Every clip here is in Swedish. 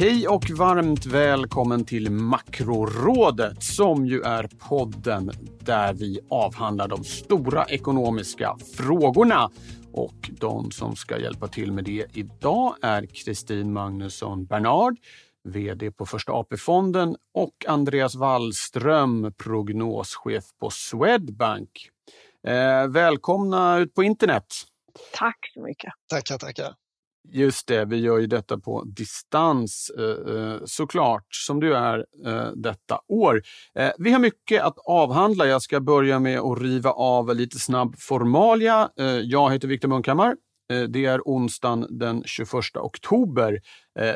Hej och varmt välkommen till Makrorådet som ju är podden där vi avhandlar de stora ekonomiska frågorna. Och de som ska hjälpa till med det idag är Kristin Magnusson Bernard, VD på Första AP-fonden och Andreas Wallström, prognoschef på Swedbank. Eh, välkomna ut på internet. Tack så mycket. Tackar, tackar. Just det, vi gör ju detta på distans eh, eh, såklart, som du är eh, detta år. Vi har mycket att avhandla. Jag ska börja med att riva av lite snabb formalia. Jag heter Viktor Munkhammar. Det är onsdagen den 21 oktober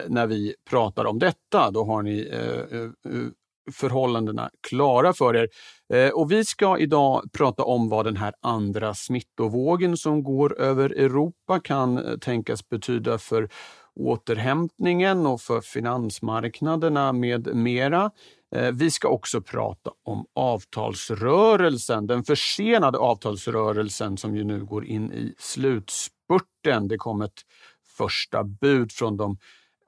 när vi pratar om detta. Då har ni förhållandena klara för er. Eh, och vi ska idag prata om vad den här andra smittovågen som går över Europa kan eh, tänkas betyda för återhämtningen och för finansmarknaderna med mera. Eh, vi ska också prata om avtalsrörelsen, den försenade avtalsrörelsen som ju nu går in i slutspurten. Det kom ett första bud från de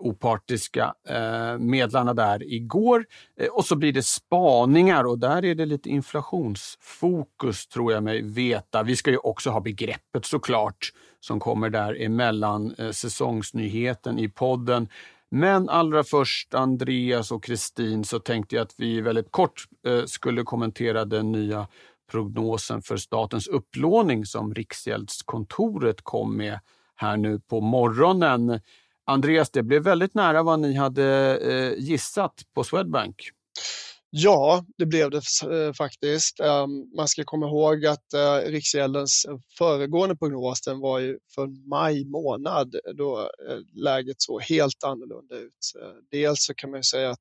opartiska eh, medlarna där igår. Eh, och så blir det spaningar och där är det lite inflationsfokus tror jag mig veta. Vi ska ju också ha begreppet såklart som kommer där emellan eh, säsongsnyheten i podden. Men allra först Andreas och Kristin så tänkte jag att vi väldigt kort eh, skulle kommentera den nya prognosen för statens upplåning som Riksgäldskontoret kom med här nu på morgonen. Andreas, det blev väldigt nära vad ni hade eh, gissat på Swedbank. Ja, det blev det eh, faktiskt. Ehm, man ska komma ihåg att eh, Riksgäldens eh, föregående prognos den var ju för maj månad då eh, läget såg helt annorlunda ut. Dels så kan man säga att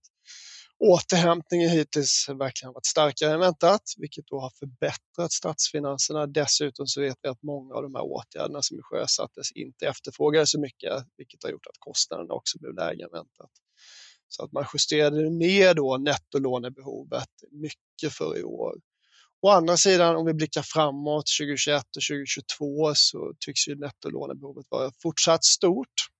återhämtningen hittills verkligen varit starkare än väntat, vilket då har förbättrat statsfinanserna. Dessutom så vet vi att många av de här åtgärderna som sjösattes inte efterfrågades så mycket, vilket har gjort att kostnaderna också blev lägre än väntat. Så att man justerade ner då nettolånebehovet mycket för i år. Å andra sidan, om vi blickar framåt 2021 och 2022 så tycks ju nettolånebehovet vara fortsatt stort.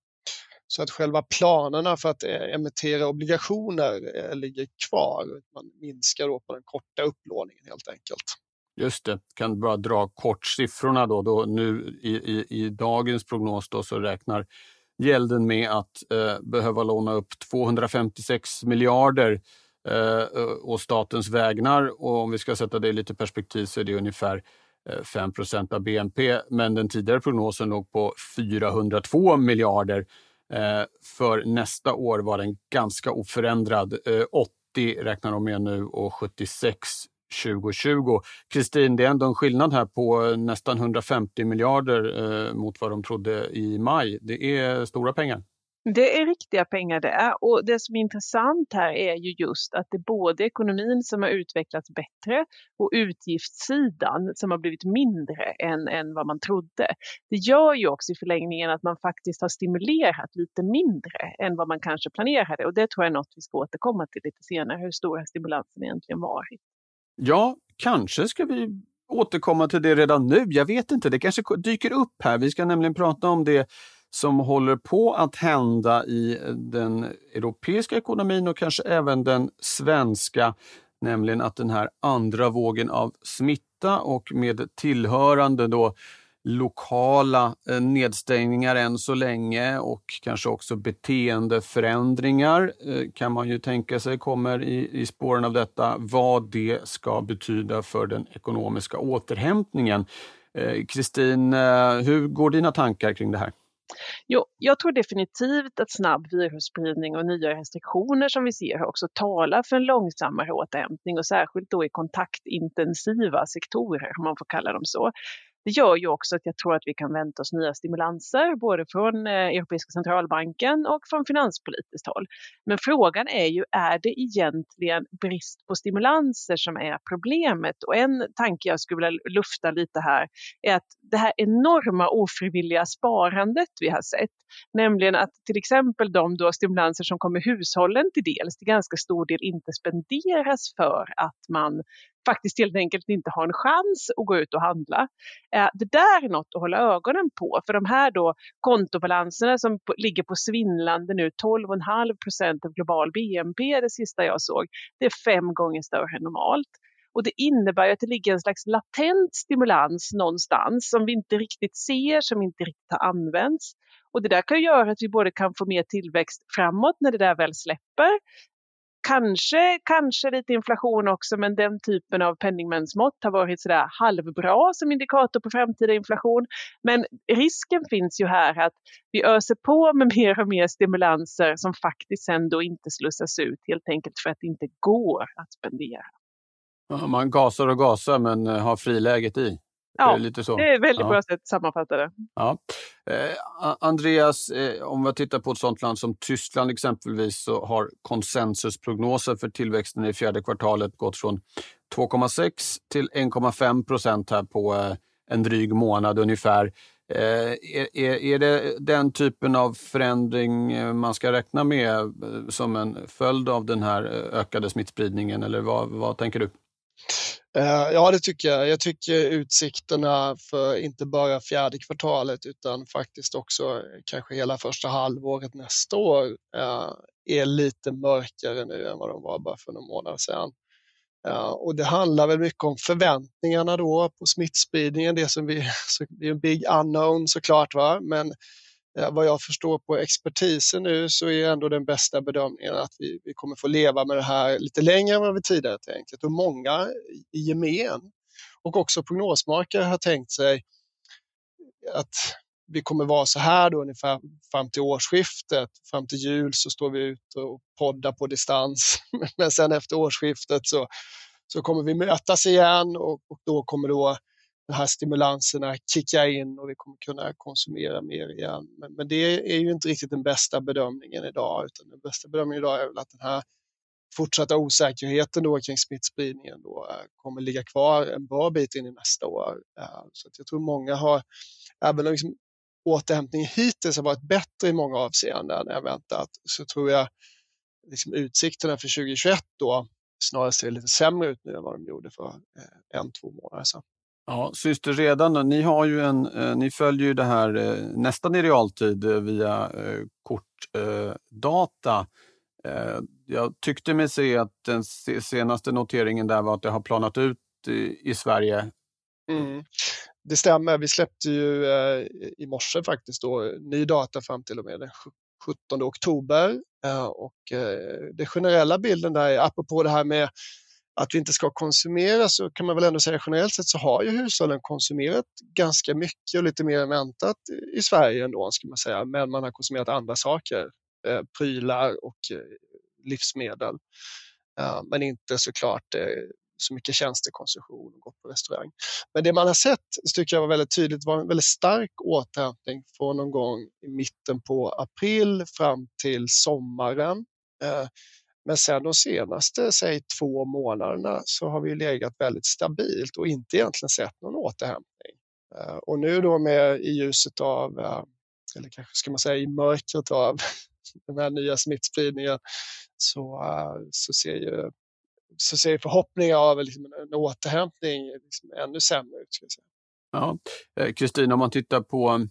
Så att själva planerna för att eh, emittera obligationer eh, ligger kvar. Man minskar då på den korta upplåningen helt enkelt. Just det, kan bara dra kort siffrorna då. då nu i, i, i dagens prognos då så räknar gälden med att eh, behöva låna upp 256 miljarder eh, å statens vägnar. Och om vi ska sätta det i lite perspektiv så är det ungefär eh, 5% av BNP. Men den tidigare prognosen låg på 402 miljarder. Eh, för nästa år var den ganska oförändrad. Eh, 80 räknar de med nu och 76 2020. Kristin, det är ändå en skillnad här på eh, nästan 150 miljarder mot vad de trodde i maj. Det är stora pengar. Det är riktiga pengar det. Och det som är intressant här är ju just att det är både ekonomin som har utvecklats bättre och utgiftssidan som har blivit mindre än, än vad man trodde. Det gör ju också i förlängningen att man faktiskt har stimulerat lite mindre än vad man kanske planerade. Och det tror jag är något vi ska återkomma till lite senare, hur stor stimulansen egentligen varit. Ja, kanske ska vi återkomma till det redan nu. Jag vet inte, det kanske dyker upp här. Vi ska nämligen prata om det som håller på att hända i den europeiska ekonomin och kanske även den svenska, nämligen att den här andra vågen av smitta och med tillhörande då lokala eh, nedstängningar än så länge och kanske också beteendeförändringar eh, kan man ju tänka sig kommer i, i spåren av detta, vad det ska betyda för den ekonomiska återhämtningen. Eh, Kristin, hur går dina tankar kring det här? Jo, jag tror definitivt att snabb virusspridning och nya restriktioner som vi ser också talar för en långsammare återhämtning och särskilt då i kontaktintensiva sektorer, om man får kalla dem så. Det gör ju också att jag tror att vi kan vänta oss nya stimulanser både från eh, Europeiska centralbanken och från finanspolitiskt håll. Men frågan är ju, är det egentligen brist på stimulanser som är problemet? Och en tanke jag skulle vilja lufta lite här är att det här enorma ofrivilliga sparandet vi har sett, nämligen att till exempel de då stimulanser som kommer hushållen till del till ganska stor del inte spenderas för att man faktiskt helt enkelt inte har en chans att gå ut och handla. Eh, det där är något att hålla ögonen på för de här då kontobalanserna som ligger på svindlande nu 12,5 procent av global BNP det sista jag såg, det är fem gånger större än normalt. Och det innebär att det ligger en slags latent stimulans någonstans som vi inte riktigt ser, som inte riktigt har använts. Och det där kan göra att vi både kan få mer tillväxt framåt när det där väl släpper, Kanske, kanske lite inflation också, men den typen av penningmänsmått har varit sådär halvbra som indikator på framtida inflation. Men risken finns ju här att vi öser på med mer och mer stimulanser som faktiskt sen då inte slussas ut helt enkelt för att det inte går att spendera. man gasar och gasar men eh, har friläget i. Ja, det, lite så? det är väldigt ja. bra sätt att sammanfatta det. Ja. Eh, Andreas, eh, om vi tittar på ett sådant land som Tyskland exempelvis så har konsensusprognoser för tillväxten i fjärde kvartalet gått från 2,6 till 1,5 procent här på eh, en dryg månad ungefär. Eh, är, är, är det den typen av förändring eh, man ska räkna med eh, som en följd av den här ökade smittspridningen eller vad, vad tänker du? Eh, ja, det tycker jag. Jag tycker utsikterna för inte bara fjärde kvartalet utan faktiskt också eh, kanske hela första halvåret nästa år eh, är lite mörkare nu än vad de var bara för några månader sedan. Och det handlar väl mycket om förväntningarna då på smittspridningen, det som vi, det är en big unknown såklart, va? men Eh, vad jag förstår på expertisen nu så är ändå den bästa bedömningen att vi, vi kommer få leva med det här lite längre än vad vi tidigare tänkt. Och många i gemen och också prognosmakare har tänkt sig att vi kommer vara så här då ungefär fram till årsskiftet. Fram till jul så står vi ute och poddar på distans. Men sen efter årsskiftet så, så kommer vi mötas igen och, och då kommer då de här stimulanserna kicka in och vi kommer kunna konsumera mer igen. Men, men, det är ju inte riktigt den bästa bedömningen idag, utan den bästa bedömningen idag är väl att den här fortsatta osäkerheten då kring smittspridningen då eh, kommer ligga kvar en bra bit in i nästa år. Eh, så jag tror många har, även om liksom återhämtningen hittills har varit bättre i många avseenden än väntat, så tror jag liksom utsikterna för 2021 då snarare ser lite sämre ut nu än vad de gjorde för eh, en, två månader sedan. Ja, syster redan, ni, har ju en, eh, ni följer ju det här eh, nästan i realtid eh, via kortdata. Jag tyckte mig se att den senaste noteringen där var att det har planat ut i, i Sverige. Mm. Det stämmer, vi släppte ju i morse faktiskt då, ny data fram till och med den 17 oktober. Och den generella bilden där är, apropå det här med att vi inte ska konsumera så kan man väl ändå säga generellt sett så har ju hushållen konsumerat ganska mycket och lite mer än väntat i Sverige ändå, ska man säga. Men man har konsumerat andra saker, eh, prylar och eh, livsmedel. Eh, men inte såklart eh, så mycket tjänstekonsumtion och gått på restaurang. Men det man har sett, tycker jag var väldigt tydligt, var en väldigt stark återhämtning från någon gång i mitten på april fram till sommaren. Eh, men sen de senaste, säg två månaderna så har vi legat väldigt stabilt och inte egentligen sett någon återhämtning. Eh, och nu då med i ljuset av, eh, eller kanske ska man säga i mörkret av den här nya smittspridningen så, eh, så ser ju så ser förhoppningar av liksom en återhämtning liksom ännu sämre ut. Ja, Kristina, om man tittar på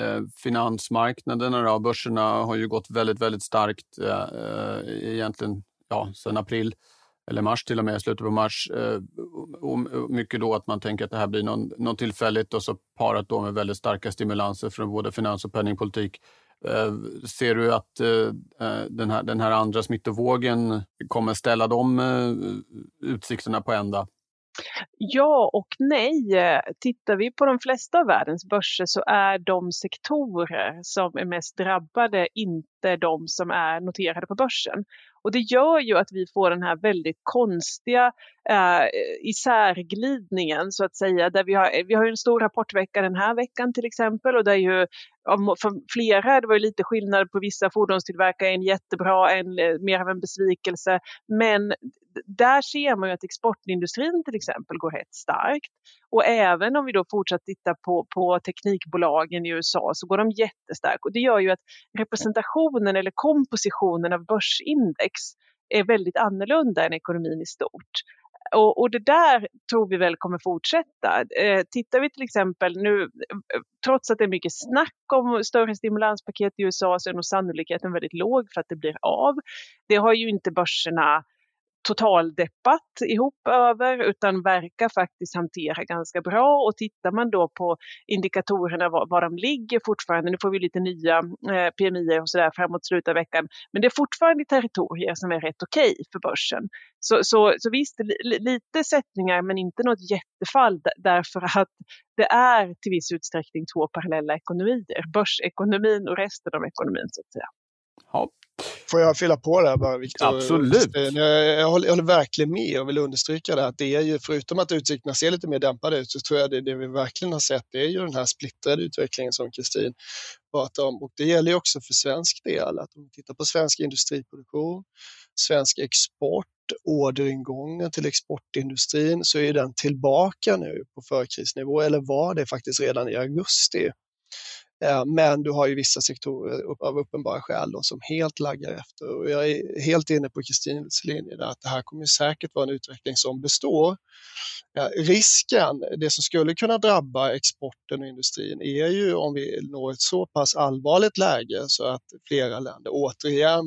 Eh, finansmarknaderna, då, börserna har ju gått väldigt, väldigt starkt eh, eh egentligen ja, sedan april eller mars till och med, slutet på mars. Eh, och mycket då att man tänker att det här blir någon, någon tillfälligt och så parat då med väldigt starka stimulanser från både finans och penningpolitik. Eh, ser du att eh, eh den, här, den här andra smittovågen kommer ställa de utsikterna på ända? Ja och nej. Tittar vi på de flesta av världens börser så är de sektorer som är mest drabbade inte de som är noterade på börsen. Och det gör ju att vi får den här väldigt konstiga eh, isärglidningen så att säga. Där vi, har, vi har en stor rapportvecka den här veckan till exempel och där ju för flera det var lite skillnad på vissa fordonstillverkare, en jättebra, en eh, mer av en besvikelse. Men där ser man ju att exportindustrin till exempel går rätt starkt. Och även om vi då fortsatt tittar på, på teknikbolagen i USA så går de jättestarkt. Och det gör ju att representationen eller kompositionen av börsindex är väldigt annorlunda än ekonomin i stort. Och, och, det där tror vi väl kommer fortsätta. Eh, tittar vi till exempel nu, trots att det är mycket snack om större stimulanspaket i USA så är nog sannolikheten väldigt låg för att det blir av. Det har ju inte börserna totaldeppat ihop över utan verkar faktiskt hantera ganska bra. Och tittar man då på indikatorerna var, var de ligger fortfarande, nu får vi lite nya eh, PMI och sådär framåt slutet av veckan, men det är fortfarande territorier som är rätt okej okay för börsen. Så, så, så visst, li, lite sättningar men inte något jättefall därför att det är till viss utsträckning två parallella ekonomier, börsekonomin och resten av ekonomin så att säga. Ja, Får jag fylla på där bara, Victor? Absolut. Jag, jag, håller, jag håller verkligen med och vill understryka det att det är ju, förutom att utsikterna ser lite mer dämpade ut, så tror jag det, det vi verkligen har sett, det är ju den här splittrade utvecklingen som Kristin pratar om. Och det gäller ju också för svensk del, att om vi tittar på svensk industriproduktion, svensk export, orderingången till exportindustrin så är den tillbaka nu på förkrisnivå, eller var det faktiskt redan i augusti. Eh, men du har ju vissa sektorer av uppenbara skäl då, som helt laggar efter. Och jag är helt inne på Kristins linje där att det här kommer säkert vara en utveckling som består. Eh, risken, det som skulle kunna drabba exporten och industrin är ju om vi når ett så pass allvarligt läge så att flera länder återigen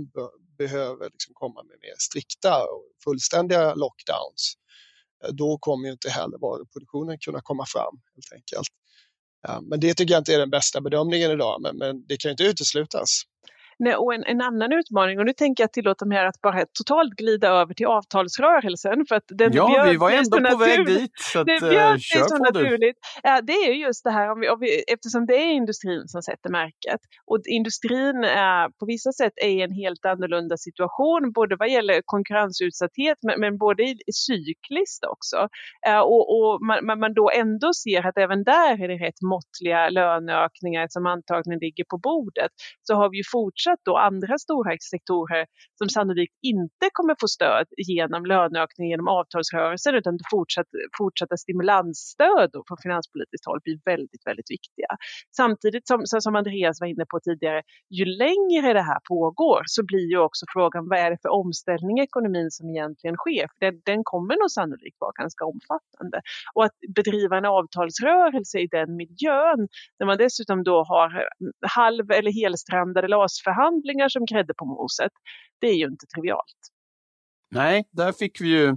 behöver liksom komma med mer strikta och fullständiga lockdowns. Eh, då kommer ju inte heller varuproduktionen kunna komma fram helt enkelt. Ja, men det tycker jag inte är den bästa bedömningen idag, men, men det kan ju inte uteslutas. Nej, och en, en, annan utmaning, och nu tänker jag tillåta mig att bara totalt glida över till avtalsrörelsen. För att den ja, vi var ändå på väg dit. Så att, det uh, kör så naturligt. Ja, det är just det här, om vi, om vi, eftersom det är industrin som sätter märket. Och industrin är, på vissa sätt är i en helt annorlunda situation, både vad gäller konkurrensutsatthet, men, men både i, cykliskt också. Uh, och, och man, man då ändå ser att även där är det rätt måttliga löneökningar som antagligen ligger på bordet. Så har vi ju fortsatt fortsatt då andra stora sektorer som sannolikt inte kommer få stöd genom löneökning genom avtalsrörelsen utan fortsatt, fortsatta stimulansstöd från finanspolitiskt håll blir väldigt, väldigt viktiga. Samtidigt som, som Andreas var inne på tidigare, ju längre det här pågår så blir ju också frågan vad är det för omställning i ekonomin som egentligen sker? För den, den kommer nog sannolikt vara ganska omfattande. Och att bedriva en avtalsrörelse i den miljön, när man dessutom då har halv eller helstrandade LAS-förhandlingar förhandlingar som grädde på moset. Det är ju inte trivialt. Nej, där fick vi ju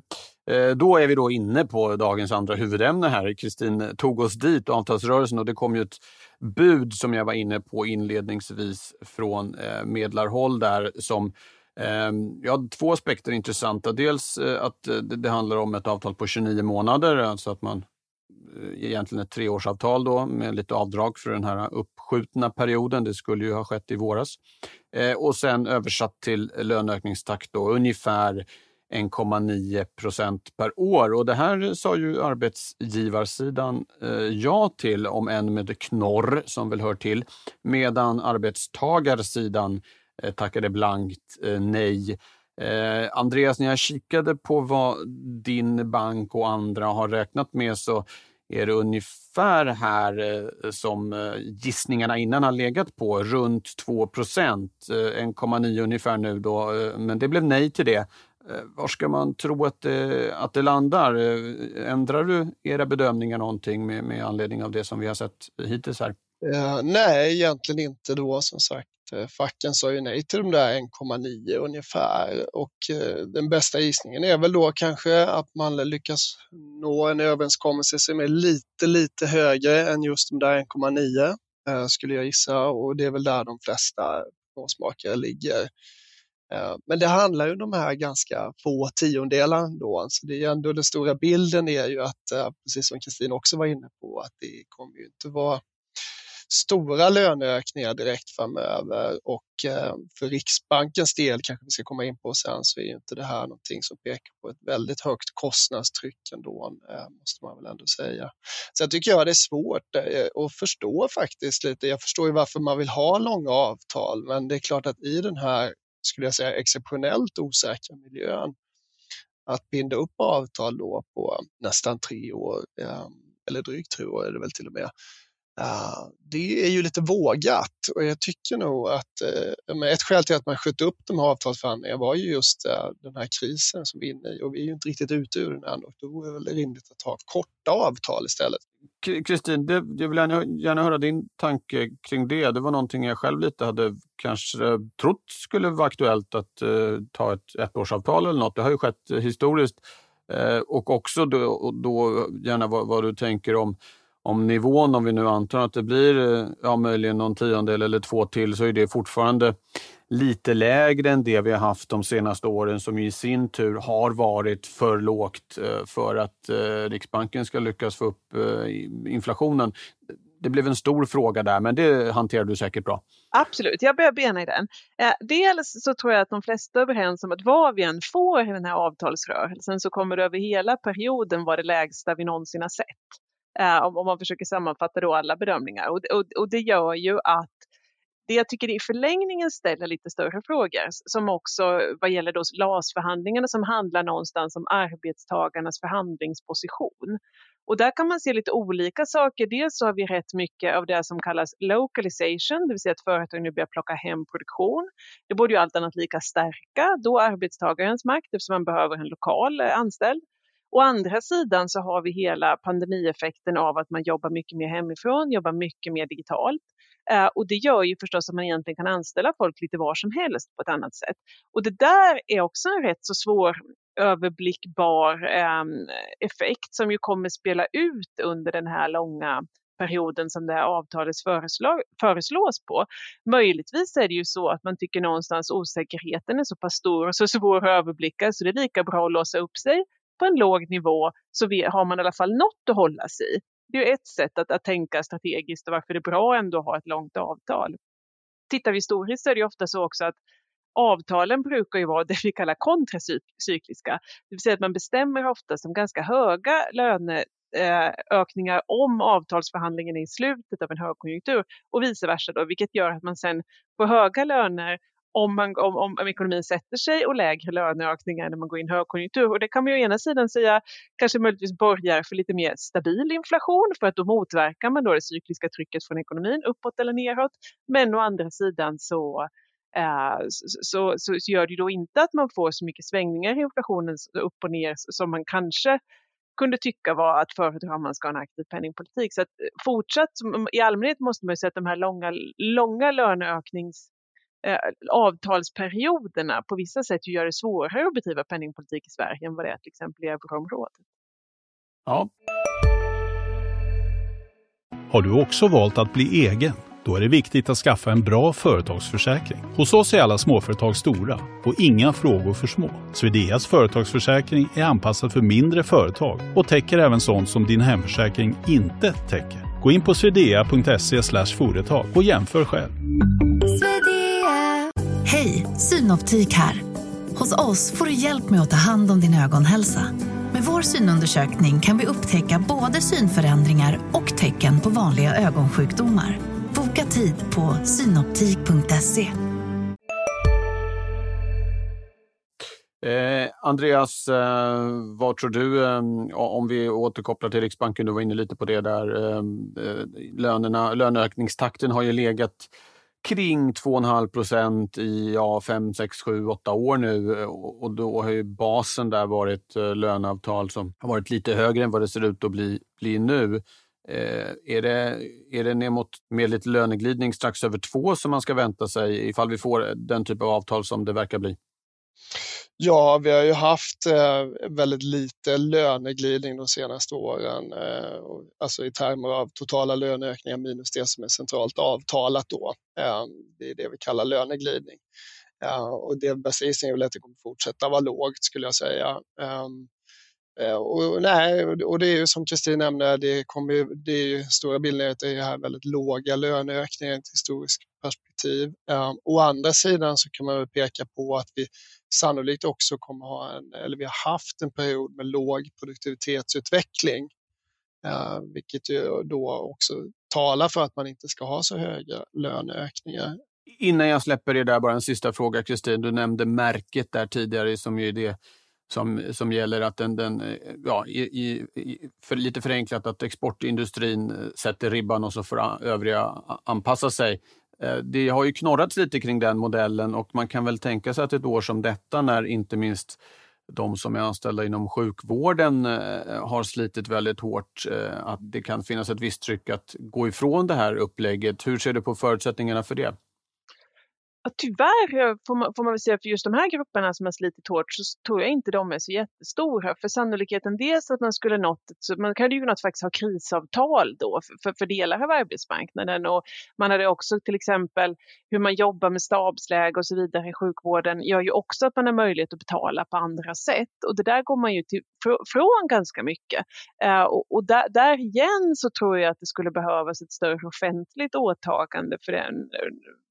eh, då är vi då inne på dagens andra huvudämne här. Kristin tog oss dit, avtalsrörelsen, och det kom ju ett bud som jag var inne på inledningsvis från eh, medlarhåll där som ehm, Ja, två aspekter är intressanta. Dels eh, att det handlar om ett avtal på 29 månader, alltså att man Eh, egentligen ett treårsavtal då med lite avdrag för den här uppskjutna perioden. Det skulle ju ha skett i våras. Eh, och sen översatt till löneökningstakt då ungefär 1,9 procent per år. Och det här sa ju arbetsgivarsidan eh, ja till, om än med knorr som väl hör till, medan arbetstagarsidan eh, tackade blankt eh, nej. Eh, Andreas, när jag kikade på vad din bank och andra har räknat med så är det ungefär här eh, som eh, gissningarna innan har legat på, runt 2 procent. Eh, 1,9 ungefär nu då, men det blev nej till det. Var ska man tro att det, att det landar? Ändrar du era bedömningar någonting med, med anledning av det som vi har sett hittills här? Uh, nej, egentligen inte då som sagt. Eh, facken sa ju nej till de där 1,9 ungefär och eh, den bästa gissningen är väl då kanske att man lyckas nå en överenskommelse som är lite, lite högre än just de där 1,9 eh, skulle jag gissa och det är väl där de flesta prognosmakare ligger. Eh, men det handlar ju om de här ganska få tiondelarna då, så det är ändå den stora bilden är ju att, eh, precis som Kristin också var inne på, att det kommer ju inte vara stora löneökningar direkt framöver och eh, för Riksbankens del, kanske vi ska komma in på sen, så är inte det här någonting som pekar på ett väldigt högt kostnadstryck ändå, eh, måste man väl ändå säga. Sen tycker jag det är svårt eh, att förstå faktiskt lite. Jag förstår ju varför man vill ha långa avtal, men det är klart att i den här skulle jag säga, exceptionellt osäkra miljön. Att binda upp avtal då på nästan tre år, eller drygt tre år är det väl till och med, det är ju lite vågat och jag tycker nog att eh, ett skäl till att man sköt upp de här avtalsförhandlingarna var ju just eh, den här krisen som vi är inne i och vi är ju inte riktigt ute ur den än och då vore det väl rimligt att ha korta avtal istället. Kristin, jag vill gärna, gärna höra din tanke kring det. Det var någonting jag själv lite hade kanske trott skulle vara aktuellt att uh, ta ett ettårsavtal eller något. Det har ju skett historiskt. Uh, och också då, då gärna vad, vad, du tänker om, om nivån, om vi nu antar att det blir eh, ja, möjligen någon tiondel eller två till, så är det fortfarande lite lägre än det vi har haft de senaste åren som i sin tur har varit för lågt eh, för att eh, Riksbanken ska lyckas få upp inflationen. Det blev en stor fråga där, men det hanterar du säkert bra. Absolut, jag börjar bena i den. Dels så tror jag att de flesta är överens om att vad vi än får i den här avtalsrörelsen så kommer det över hela perioden vara det lägsta vi någonsin har sett. Eh, om man försöker sammanfatta då alla bedömningar. Och det gör ju att det jag tycker i förlängningen ställer lite större frågor som också vad gäller då LAS-förhandlingarna som handlar någonstans om arbetstagarnas förhandlingsposition. Och där kan man se lite olika saker. Dels så har vi rätt mycket av det som kallas localization, det vill säga att företag nu börjar plocka hem produktion. Det borde ju allt annat lika stärka då arbetstagarens makt eftersom man behöver en lokal eh, anställd. Å andra sidan så har vi hela pandemieffekten av att man jobbar mycket mer hemifrån, jobbar mycket mer digitalt. Eh, och det gör ju förstås att man egentligen kan anställa folk lite var som helst på ett annat sätt. Och det där är också en rätt så svår överblickbar eh, effekt som ju kommer spela ut under den här långa perioden som det här avtalet föreslås på. Möjligtvis är det ju så att man tycker någonstans osäkerheten är så pass stor och så svår att överblicka så det är lika bra att låsa upp sig på en låg nivå så har man i alla fall något att hålla sig i det är ett sätt att, att tänka strategiskt och varför det är bra ändå att ha ett långt avtal. Tittar vi historiskt så är det ofta så också att avtalen brukar ju vara det vi kallar kontracykliska. Det vill säga att man bestämmer ofta som ganska höga löneökningar eh, om avtalsförhandlingen är i slutet av en högkonjunktur och vice versa då, vilket gör att man sen får höga löner om, man, om, om, ekonomin sätter sig och lägre löneökningar när man går in i högkonjunktur. Och det kan man ju å ena sidan säga kanske möjligtvis borgar för lite mer stabil inflation för att då motverkar man då det cykliska trycket från ekonomin uppåt eller neråt. Men å andra sidan så eh, så, så, så, gör det då inte att man får så mycket svängningar i inflationen upp och ner som man kanske kunde tycka var att föredra om man ska ha en aktiv penningpolitik. Så att eh, fortsatt, i allmänhet måste man ju säga att de här långa, långa löneöknings eh, avtalsperioderna på vissa sätt gör det svårare att bedriva penningpolitik i Sverige än vad det är till exempel i euroområdet. Ja. Har du också valt att bli egen? Då är det viktigt att skaffa en bra företagsförsäkring. Hos oss är alla småföretag stora och inga frågor för små. Swedeas företagsförsäkring är anpassad för mindre företag och täcker även sånt som din hemförsäkring inte täcker. Gå in på swedea.se företag och jämför själv. Hej, Synoptik här. Hos oss får du hjälp med att ta hand om din ögonhälsa. Med vår synundersökning kan vi upptäcka både synförändringar och tecken på vanliga ögonsjukdomar. Boka tid på synoptik.se. Eh, Andreas, eh, vad tror du, eh, om vi återkopplar till Riksbanken, du var inne lite på det där, eh, eh lönerna, löneökningstakten har ju legat kring 2,5 procent i ja, 5, 6, 7, 8 år nu och då har ju basen där varit eh, löneavtal som har varit lite högre än vad det ser ut att bli, bli nu. Eh, är, det, är det ner mot med lite löneglidning strax över 2 som man ska vänta sig ifall vi får den typ av avtal som det verkar bli? Ja, vi har ju haft eh, väldigt lite löneglidning de senaste åren, eh, alltså i termer av totala löneökningar minus det som är centralt avtalat då. Eh, det är det vi kallar löneglidning. Eh, och det bästa gissningen är väl att det kommer fortsätta vara lågt skulle jag säga. Ehm, eh, och, nej, och det är ju som Kristin nämnde, det, kommer, det är ju, stora bilden att det är här väldigt låga löneökningar i ett historiskt perspektiv. Um, å andra sidan så kan man väl peka på att vi sannolikt också kommer ha en, eller vi har haft en period med låg produktivitetsutveckling. eh, vilket ju då också talar för att man inte ska ha så höga löneökningar. Innan jag släpper det där, bara en sista fråga Kristin. Du nämnde märket där tidigare som ju är det som, som gäller att den, den eh, ja, i, i, för lite förenklat att exportindustrin eh, sätter ribban och så får övriga anpassa sig. Eh, det har ju knorrats lite kring den modellen och man kan väl tänka sig att ett år som detta när inte minst de som är anställda inom sjukvården eh, har slitit väldigt hårt, eh, att det kan finnas ett visst tryck att gå ifrån det här upplägget. Hur ser du på förutsättningarna för det? Tyvärr eh, får man, får man väl säga för just de här grupperna som har slitit hårt så tror jag inte de är så jättestora. För sannolikheten dels att man skulle nått, så man hade ju kunnat faktiskt ha krisavtal då för, för delar av arbetsmarknaden och man hade också till exempel hur man jobbar med stabsläge och så vidare i sjukvården gör ju också att man har möjlighet att betala på andra sätt och det där går man ju till, från ganska mycket. Uh, och, och där, där, igen så tror jag att det skulle behövas ett större offentligt åtagande för den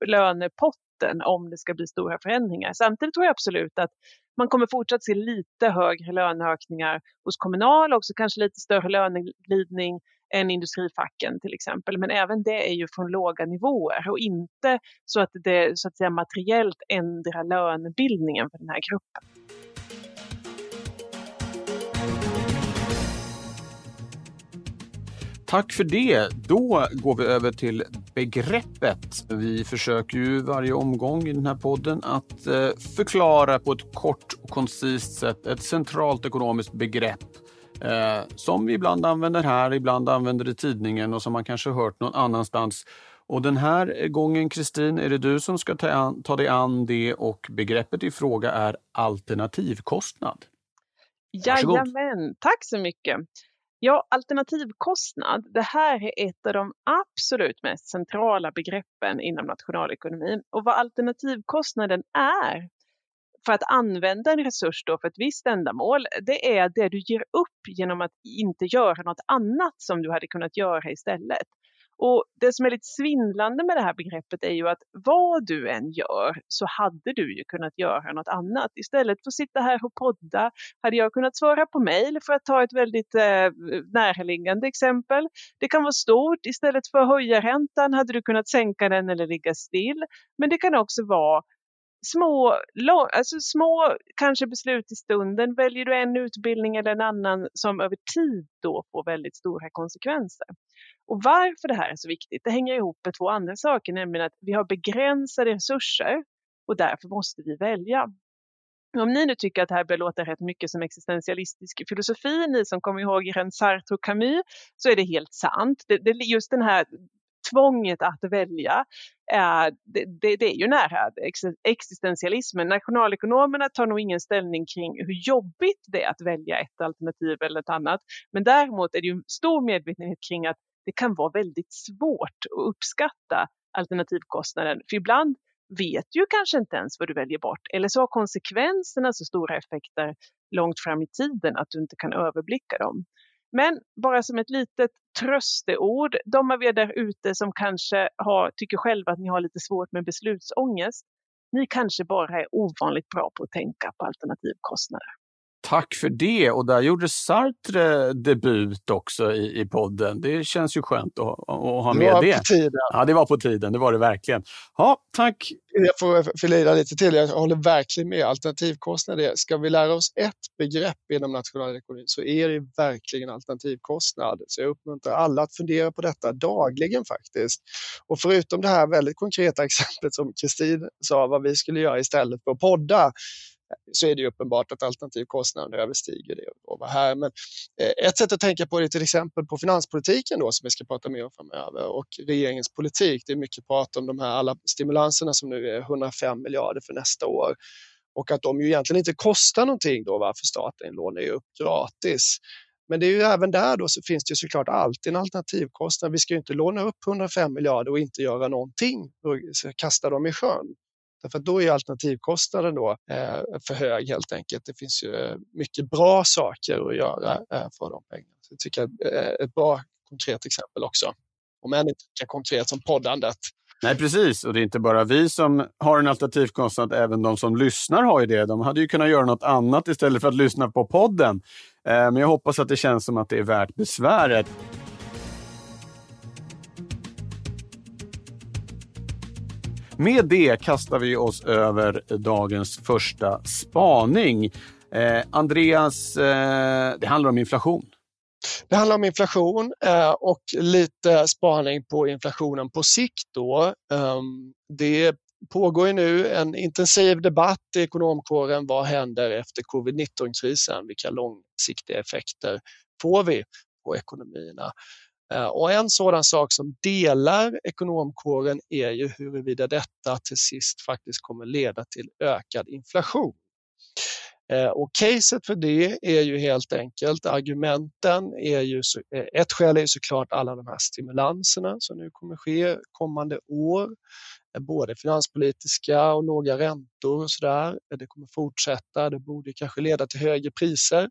lönepott mitten om det ska bli stora förändringar. Samtidigt tror jag absolut att man kommer fortsatt se lite högre löneökningar hos Kommunal, också kanske lite större löneglidning än industrifacken till exempel. Men även det är ju från låga nivåer och inte så att det så att säga, materiellt ändrar lönebildningen för den här gruppen. Tack för det. Då går vi över till begreppet. Vi försöker ju varje omgång i den här podden att eh, förklara på ett kort och koncist sätt ett centralt ekonomiskt begrepp eh, som vi ibland använder här, ibland använder i tidningen och som man kanske hört någon annanstans. Och den här gången, Kristin, är det du som ska ta, an, ta dig an det och begreppet i fråga är alternativkostnad. Varsågod. Jajamän, tack så mycket. Ja, alternativkostnad, det här är ett av de absolut mest centrala begreppen inom nationalekonomin. Och vad alternativkostnaden är för att använda en resurs då för ett visst ändamål, det är det du ger upp genom att inte göra något annat som du hade kunnat göra istället. Och det som är lite svindlande med det här begreppet är ju att vad du än gör så hade du ju kunnat göra något annat. Istället för att sitta här och podda hade jag kunnat svara på mejl för att ta ett väldigt eh, närliggande exempel. Det kan vara stort. Istället för att höja räntan hade du kunnat sänka den eller ligga still. Men det kan också vara små, alltså små kanske beslut i stunden. Väljer du en utbildning eller en annan som över tid då får väldigt stora konsekvenser. Och varför det här är så viktigt, det hänger ihop med två andra saker, nämligen att vi har begränsade resurser och därför måste vi välja. Om ni nu tycker att det här börjar låta rätt mycket som existentialistisk filosofi, ni som kommer ihåg Irene Sartre och Camus, så är det helt sant. Det, det, just den här tvånget att välja, eh, det, det, det, är ju nära existentialismen. Nationalekonomerna tar nog ingen ställning kring hur jobbigt det är att välja ett alternativ eller ett annat. Men däremot är det ju stor medvetenhet kring att det kan vara väldigt svårt att uppskatta alternativkostnaden. För ibland vet du kanske inte ens vad du väljer bort eller så har konsekvenserna så stora effekter långt fram i tiden att du inte kan överblicka dem. Men bara som ett litet trösteord, de av er där ute som kanske har, tycker själva att ni har lite svårt med beslutsångest, ni kanske bara är ovanligt bra på att tänka på alternativkostnader. Tack för det! Och där gjorde Sartre debut också i, i podden. Det känns ju skönt att, att ha med det. Var det. På tiden. Ja, det var på tiden. Det var det verkligen. Ja, tack! Jag får fylla lite till. Jag håller verkligen med. Alternativkostnad, ska vi lära oss ett begrepp inom nationalekonomin så är det verkligen alternativkostnad. Så jag uppmuntrar alla att fundera på detta dagligen faktiskt. Och förutom det här väldigt konkreta exemplet som Kristin sa, vad vi skulle göra istället för att podda, så är det uppenbart att alternativkostnaden överstiger det. Och här. Men eh, ett sätt att tänka på det är till exempel på finanspolitiken då, som vi ska prata mer om framöver och regeringens politik. Det är mycket prat om de här alla stimulanserna som nu är 105 miljarder för nästa år och att de ju egentligen inte kostar någonting då varför staten lånar ju upp gratis. Men det är ju även där då så finns det ju såklart alltid en alternativkostnad. Vi ska ju inte låna upp 105 miljarder och inte göra någonting och kasta dem i sjön. Därför att då är alternativkostnaden då eh, för hög helt enkelt. Det finns ju eh, mycket bra saker att göra eh, för de pengarna. Så jag tycker jag är eh, ett bra konkret exempel också. Om än inte lika konkret som poddandet. Nej, precis. Och det är inte bara vi som har en alternativkostnad, även de som lyssnar har ju det. De hade ju kunnat göra något annat istället för att lyssna på podden. Eh, men jag hoppas att det känns som att det är värt besväret. Med det kastar vi oss över dagens första spaning. Eh, Andreas, eh, det handlar om inflation. Det handlar om inflation eh, och lite spaning på inflationen på sikt. Då. Ehm, det pågår ju nu en intensiv debatt i ekonomkåren. Vad händer efter covid-19-krisen? Vilka långsiktiga effekter får vi på ekonomierna? Eh, och en sådan sak som delar ekonomkåren är ju huruvida detta till sist faktiskt kommer leda till ökad inflation. Eh, och caset för det är ju helt enkelt, argumenten är ju, eh, ett skäl är såklart alla de här stimulanserna som nu kommer ske kommande år, både finanspolitiska och låga räntor och sådär. Det kommer fortsätta, det borde kanske leda till högre priser.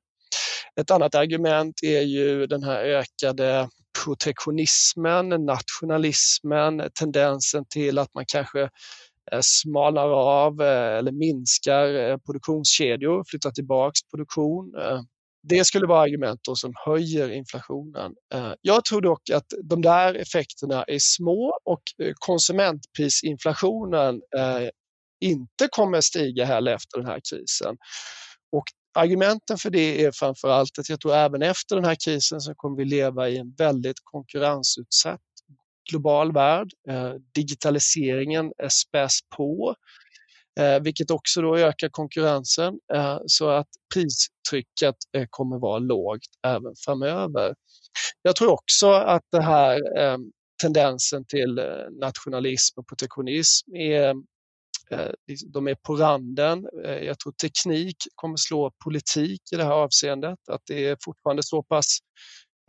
Ett annat argument är ju den här ökade protektionismen, nationalismen, tendensen till att man kanske eh, smalnar av eh, eller minskar eh, produktionskedjor, flyttar tillbaks produktion. Det skulle vara argument som höjer inflationen. Jag tror dock att de där effekterna är små och konsumentprisinflationen inte kommer stiga heller efter den här krisen. Och Argumenten för det är framför allt att jag tror även efter den här krisen så kommer vi leva i en väldigt konkurrensutsatt global värld. Eh, digitaliseringen späs på, eh, vilket också då ökar konkurrensen eh, så att pristrycket kommer vara lågt även framöver. Jag tror också att det här tendensen till nationalism och protektionism är Eh, liksom, de är på randen. Eh, jag tror teknik kommer slå politik i det här avseendet. Att det är fortfarande så pass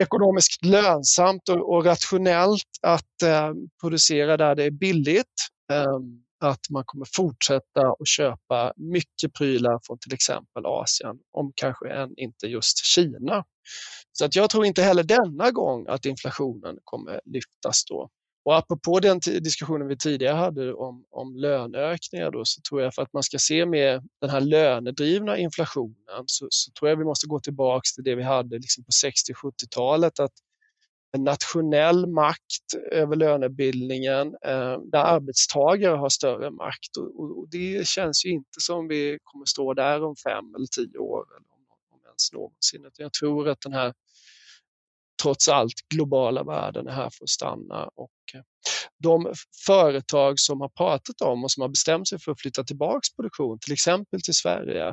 ekonomiskt lönsamt och, rationellt att eh, producera där det är billigt. Ehm, att man kommer fortsätta att köpa mycket prylar från till exempel Asien, om kanske än inte just Kina. Så att jag tror inte heller denna gång att inflationen kommer lyftas då. Och apropå den diskussionen vi tidigare hade om, om löneökningar då, så tror jag för att man ska se med den här lönedrivna inflationen så, så tror jag vi måste gå tillbaka till det vi hade liksom på 60-70-talet att en nationell makt över lönebildningen eh, där arbetstagare har större makt och, och, och, det känns ju inte som vi kommer stå där om fem eller tio år eller om, om ens någonsin. Jag tror att den här trots allt globala värden är här för att stanna och eh, de företag som har pratat om och som har bestämt sig för att flytta tillbaks produktion, till exempel till Sverige,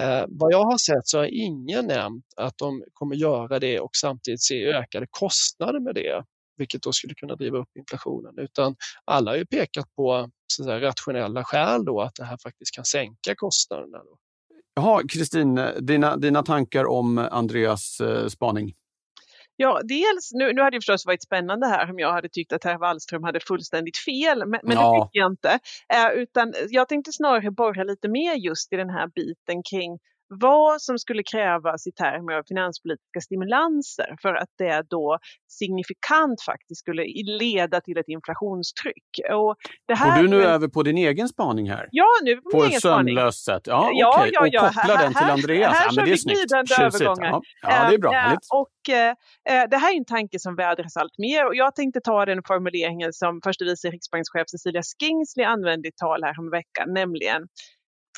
eh, vad jag har sett så har ingen nämnt att de kommer göra det och samtidigt se ökade kostnader med det, vilket då skulle kunna driva upp inflationen, utan alla har ju pekat på så säga, rationella skäl då att det här faktiskt kan sänka kostnaderna. Jaha, Kristin, eh, dina, dina tankar om eh, Andreas eh, spaning? Ja, dels, nu, nu hade det förstås varit spännande här om jag hade tyckt att herr Wallström hade fullständigt fel, men, men ja. det tycker jag inte. Eh, utan jag tänkte snarare borra lite mer just i den här biten kring vad som skulle krävas i termer av finanspolitiska stimulanser för att det då signifikant faktiskt skulle leda till ett inflationstryck. Och det här Går du nu är... över på din egen spaning här? Ja, nu på, på min egen spaning. På ett sömlöst sätt? Ja, ja, okay. ja, ja. Och koppla här, den till Andreas? Här, här ja, men det är snyggt. övergångar. Ja. ja, det är bra. Äh, och, äh, det här är en tanke som vädras allt mer och jag tänkte ta den formuleringen som förste vice riksbankschef Cecilia Skingsley använde i tal här om veckan, nämligen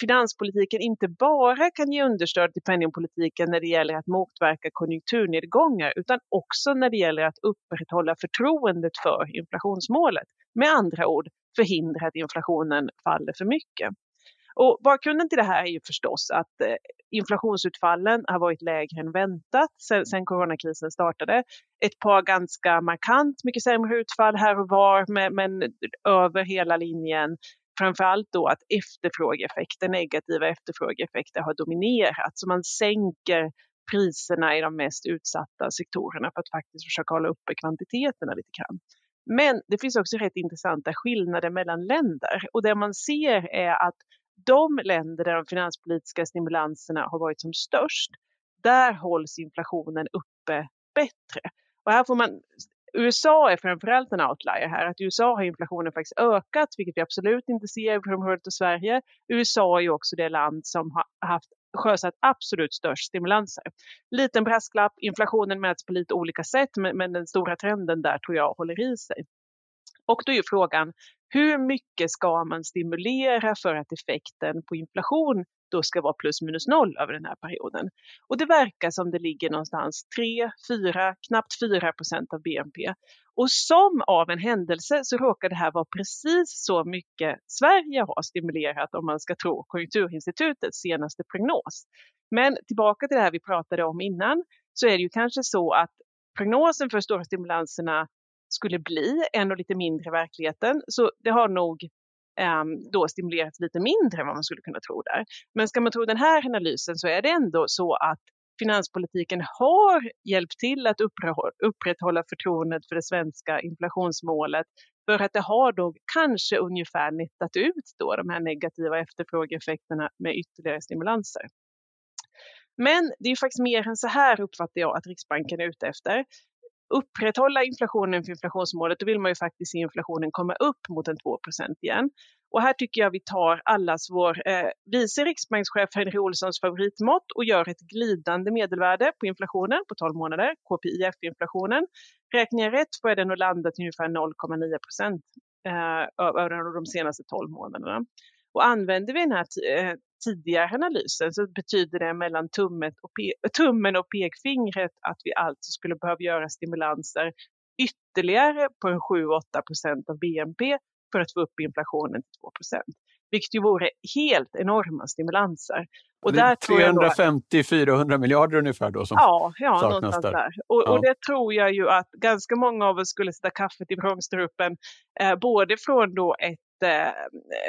finanspolitiken inte bara kan ge understöd till penningpolitiken när det gäller att motverka konjunkturnedgångar utan också när det gäller att upprätthålla förtroendet för inflationsmålet. Med andra ord förhindra att inflationen faller för mycket. Och bakgrunden till det här är ju förstås att eh, inflationsutfallen har varit lägre än väntat sedan, sedan coronakrisen startade. Ett par ganska markant mycket sämre utfall här och var men, men över hela linjen framförallt då att efterfrågeeffekter, negativa efterfrågeeffekter har dominerat. Så man sänker priserna i de mest utsatta sektorerna för att faktiskt försöka hålla uppe kvantiteterna lite grann. Men det finns också rätt intressanta skillnader mellan länder och det man ser är att de länder där de finanspolitiska stimulanserna har varit som störst, där hålls inflationen uppe bättre. Och här får man USA är framförallt en outlier här. Att i USA har inflationen faktiskt ökat, vilket vi absolut inte ser i förhållande till Sverige. USA är ju också det land som har haft sjösatt absolut störst stimulanser. Liten brasklapp, inflationen mäts på lite olika sätt men, men den stora trenden där tror jag håller i sig. Och då är ju frågan, hur mycket ska man stimulera för att effekten på inflation då ska vara plus minus noll över den här perioden. Och det verkar som det ligger någonstans 3, 4, knappt 4 procent av BNP. Och som av en händelse så råkar det här vara precis så mycket Sverige har stimulerat om man ska tro Konjunkturinstitutets senaste prognos. Men tillbaka till det här vi pratade om innan så är det ju kanske så att prognosen för stora stimulanserna skulle bli ännu lite mindre i verkligheten. Så det har nog um, då stimulerats lite mindre än vad man skulle kunna tro där. Men ska man tro den här analysen så är det ändå så att finanspolitiken har hjälpt till att upprätthålla förtroendet för det svenska inflationsmålet för att det har då kanske ungefär nettat ut då de här negativa efterfrågeeffekterna med ytterligare stimulanser. Men det är faktiskt mer än så här uppfattar jag att Riksbanken är ute efter upprätthålla inflationen för inflationsmålet, då vill man ju faktiskt se inflationen komma upp mot en 2% igen. Och här tycker jag vi tar allas vår eh, vice riksbankschef Henry Olssons favoritmått och gör ett glidande medelvärde på inflationen på 12 månader, KPIF-inflationen. Räknar jag rätt får jag den att landa till ungefär 0,9 procent eh, över de senaste 12 månaderna. Och använder vi den här eh, tidigare analysen så betyder det mellan tummen och, tummen och pekfingret att vi alltså skulle behöva göra stimulanser ytterligare på en 7-8 procent av BNP för att få upp inflationen till 2 procent. Vilket ju vore helt enorma stimulanser. Och där 350-400 miljarder ungefär då som ja, ja, saknas där. där. Och, ja. och, det tror jag ju att ganska många av oss skulle sätta kaffet i vrångstrupen. Eh, både från då ett Eh,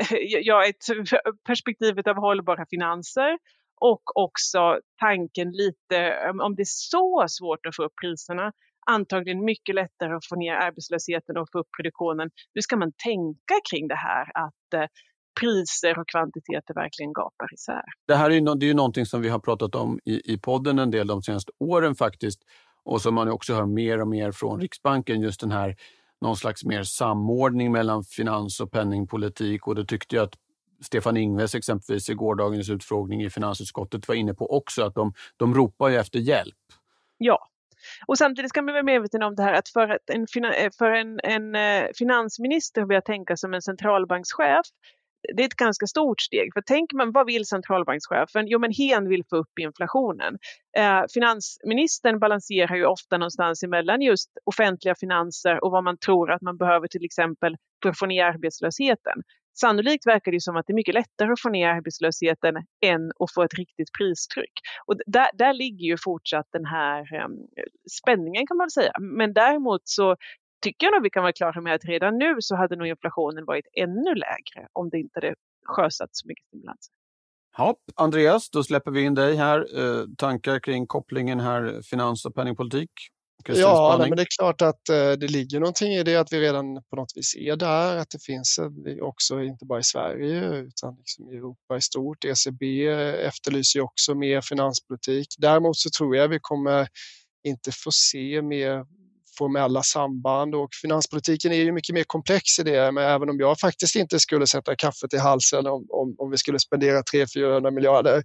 ja, ett perspektivet av hållbara finanser och också tanken lite om det är så svårt att få upp priserna antagligen mycket lättare att få ner arbetslösheten och få upp produktionen. Hur ska man tänka kring det här att eh, priser och kvantiteter verkligen gapar isär? Det här är ju, det är ju någonting som vi har pratat om i, i podden en del de senaste åren faktiskt och som man också hör mer och mer från Riksbanken, just den här någon slags mer samordning mellan finans och penningpolitik och det tyckte jag att Stefan Ingves exempelvis i gårdagens utfrågning i finansutskottet var inne på också, att de, de ropar ju efter hjälp. Ja, och samtidigt ska man vara medveten om det här att för, att en, eh, för en, en eh, finansminister vill jag tänka som en centralbankschef det är ett ganska stort steg. För tänker man, vad vill centralbankschefen? Jo, men hen vill få upp inflationen. Eh, finansministern balanserar ju ofta någonstans emellan just offentliga finanser och vad man tror att man behöver till exempel för att få ner arbetslösheten. Sannolikt verkar det som att det är mycket lättare att få ner arbetslösheten än att få ett riktigt pristryck. Och där, där ligger ju fortsatt den här um, spänningen kan man säga. Men däremot så tycker jag nog vi kan vara klara med att redan nu så hade nog inflationen varit ännu lägre om det inte hade sjösatts så mycket stimulanser. Ja, Andreas, då släpper vi in dig här. Eh, tankar kring kopplingen här finans och penningpolitik? Ja, nej, men det är klart att eh, det ligger någonting i det att vi redan på något vis är där, att det finns också, inte bara i Sverige utan liksom i Europa i stort. ECB efterlyser också mer finanspolitik. Däremot så tror jag vi kommer inte få se mer formella samband och finanspolitiken är ju mycket mer komplex i det, men även om jag faktiskt inte skulle sätta kaffet i halsen om, om, om vi skulle spendera 300-400 miljarder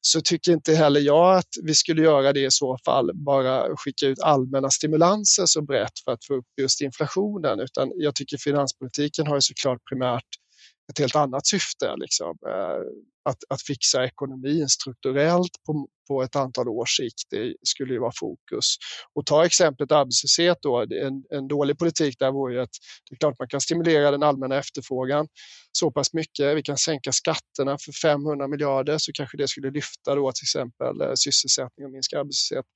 så tycker inte heller jag att vi skulle göra det i så fall, bara skicka ut allmänna stimulanser så brett för att få upp just inflationen, utan jag tycker finanspolitiken har ju såklart primärt ett helt annat syfte, liksom. Eh, att, att fixa ekonomin strukturellt på, på ett antal års sikt, det skulle ju vara fokus. Och ta exemplet arbetslöshet då, en, en dålig politik där vore ju att det är klart man kan stimulera den allmänna efterfrågan så pass mycket. Vi kan sänka skatterna för 500 miljarder så kanske det skulle lyfta då till exempel eh, sysselsättning och minska arbetslöshet.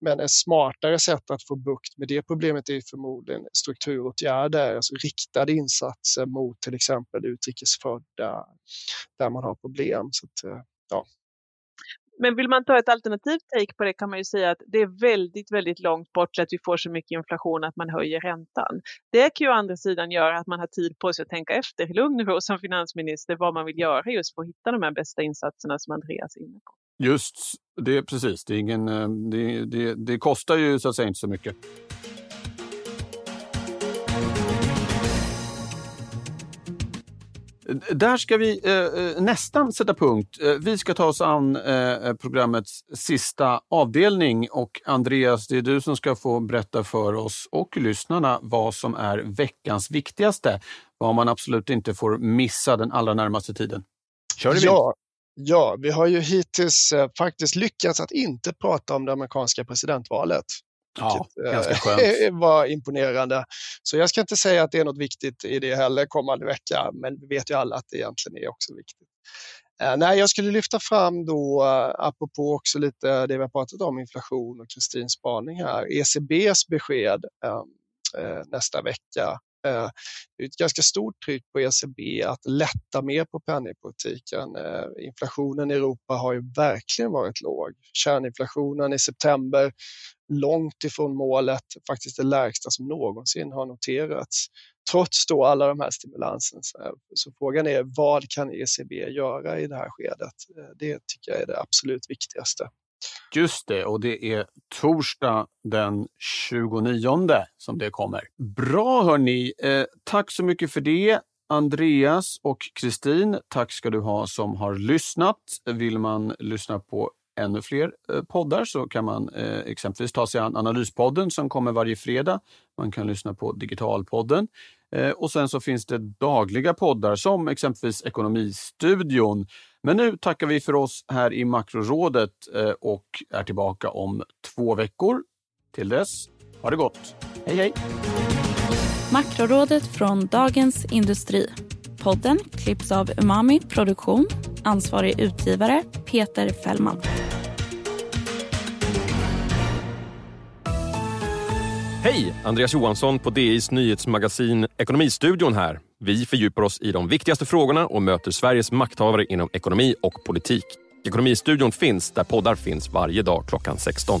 Men ett smartare sätt att få bukt med det problemet är förmodligen strukturåtgärder, alltså riktade insatser mot till exempel utrikesfödda där man har problem. Så att, eh, ja. Men vill man ta ett alternativt take på det kan man ju säga att det är väldigt, väldigt långt bort att vi får så mycket inflation att man höjer räntan. Det kan ju å andra sidan göra att man har tid på sig att tänka efter i lugn och ro som finansminister vad man vill göra just för att hitta de här bästa insatserna som Andreas är inne på. Just det, precis. Det, är ingen, eh, det, det, det kostar ju så att säga inte så mycket. Där ska vi eh, eh nästan sätta punkt. Eh, vi ska ta oss an eh, eh, programmets sista avdelning och Andreas, det är du som ska få berätta för oss och lyssnarna vad som är veckans viktigaste. Vad man absolut inte får missa den allra närmaste tiden. Kör! Ja, ja, vi har ju hittills eh, faktiskt lyckats att inte prata om det amerikanska presidentvalet. Ja, vilket, ganska eh, skönt. var imponerande. Så jag ska inte säga att det är något viktigt i det heller kommande vecka, men vi vet ju alla att det egentligen är också viktigt. Eh, nej, jag skulle lyfta fram då, eh, apropå också lite det vi har pratat om, inflation och Kristins spaning här, ECBs besked eh, eh, nästa vecka. Eh, det är ett ganska stort tryck på ECB att lätta mer på penningpolitiken. Eh, inflationen i Europa har ju verkligen varit låg. Kärninflationen i september långt ifrån målet, faktiskt det lägsta som någonsin har noterats. Trots då alla de här stimulanserna. Så frågan är vad kan ECB göra i det här skedet? Eh, det tycker jag är det absolut viktigaste. Just det, och det är torsdag den 29 som det kommer. Bra hörni, eh, tack så mycket för det. Andreas och Kristin, tack ska du ha som har lyssnat. Vill man lyssna på ännu fler eh, poddar så kan man eh, exempelvis ta sig an Analyspodden som kommer varje fredag. Man kan lyssna på Digitalpodden. Eh, och sen så finns det dagliga poddar som exempelvis Ekonomistudion. Men nu tackar vi för oss här i Makrorådet och är tillbaka om två veckor. Till dess, ha det gott. Hej hej! Makrorådet från Dagens Industri. Podden klipps av Umami Produktion. Ansvarig utgivare Peter Fällman. Hej! Andreas Johansson på DIs nyhetsmagasin Ekonomistudion här. Vi fördjupar oss i de viktigaste frågorna och möter Sveriges makthavare inom ekonomi och politik. Ekonomistudion finns där poddar finns varje dag klockan 16.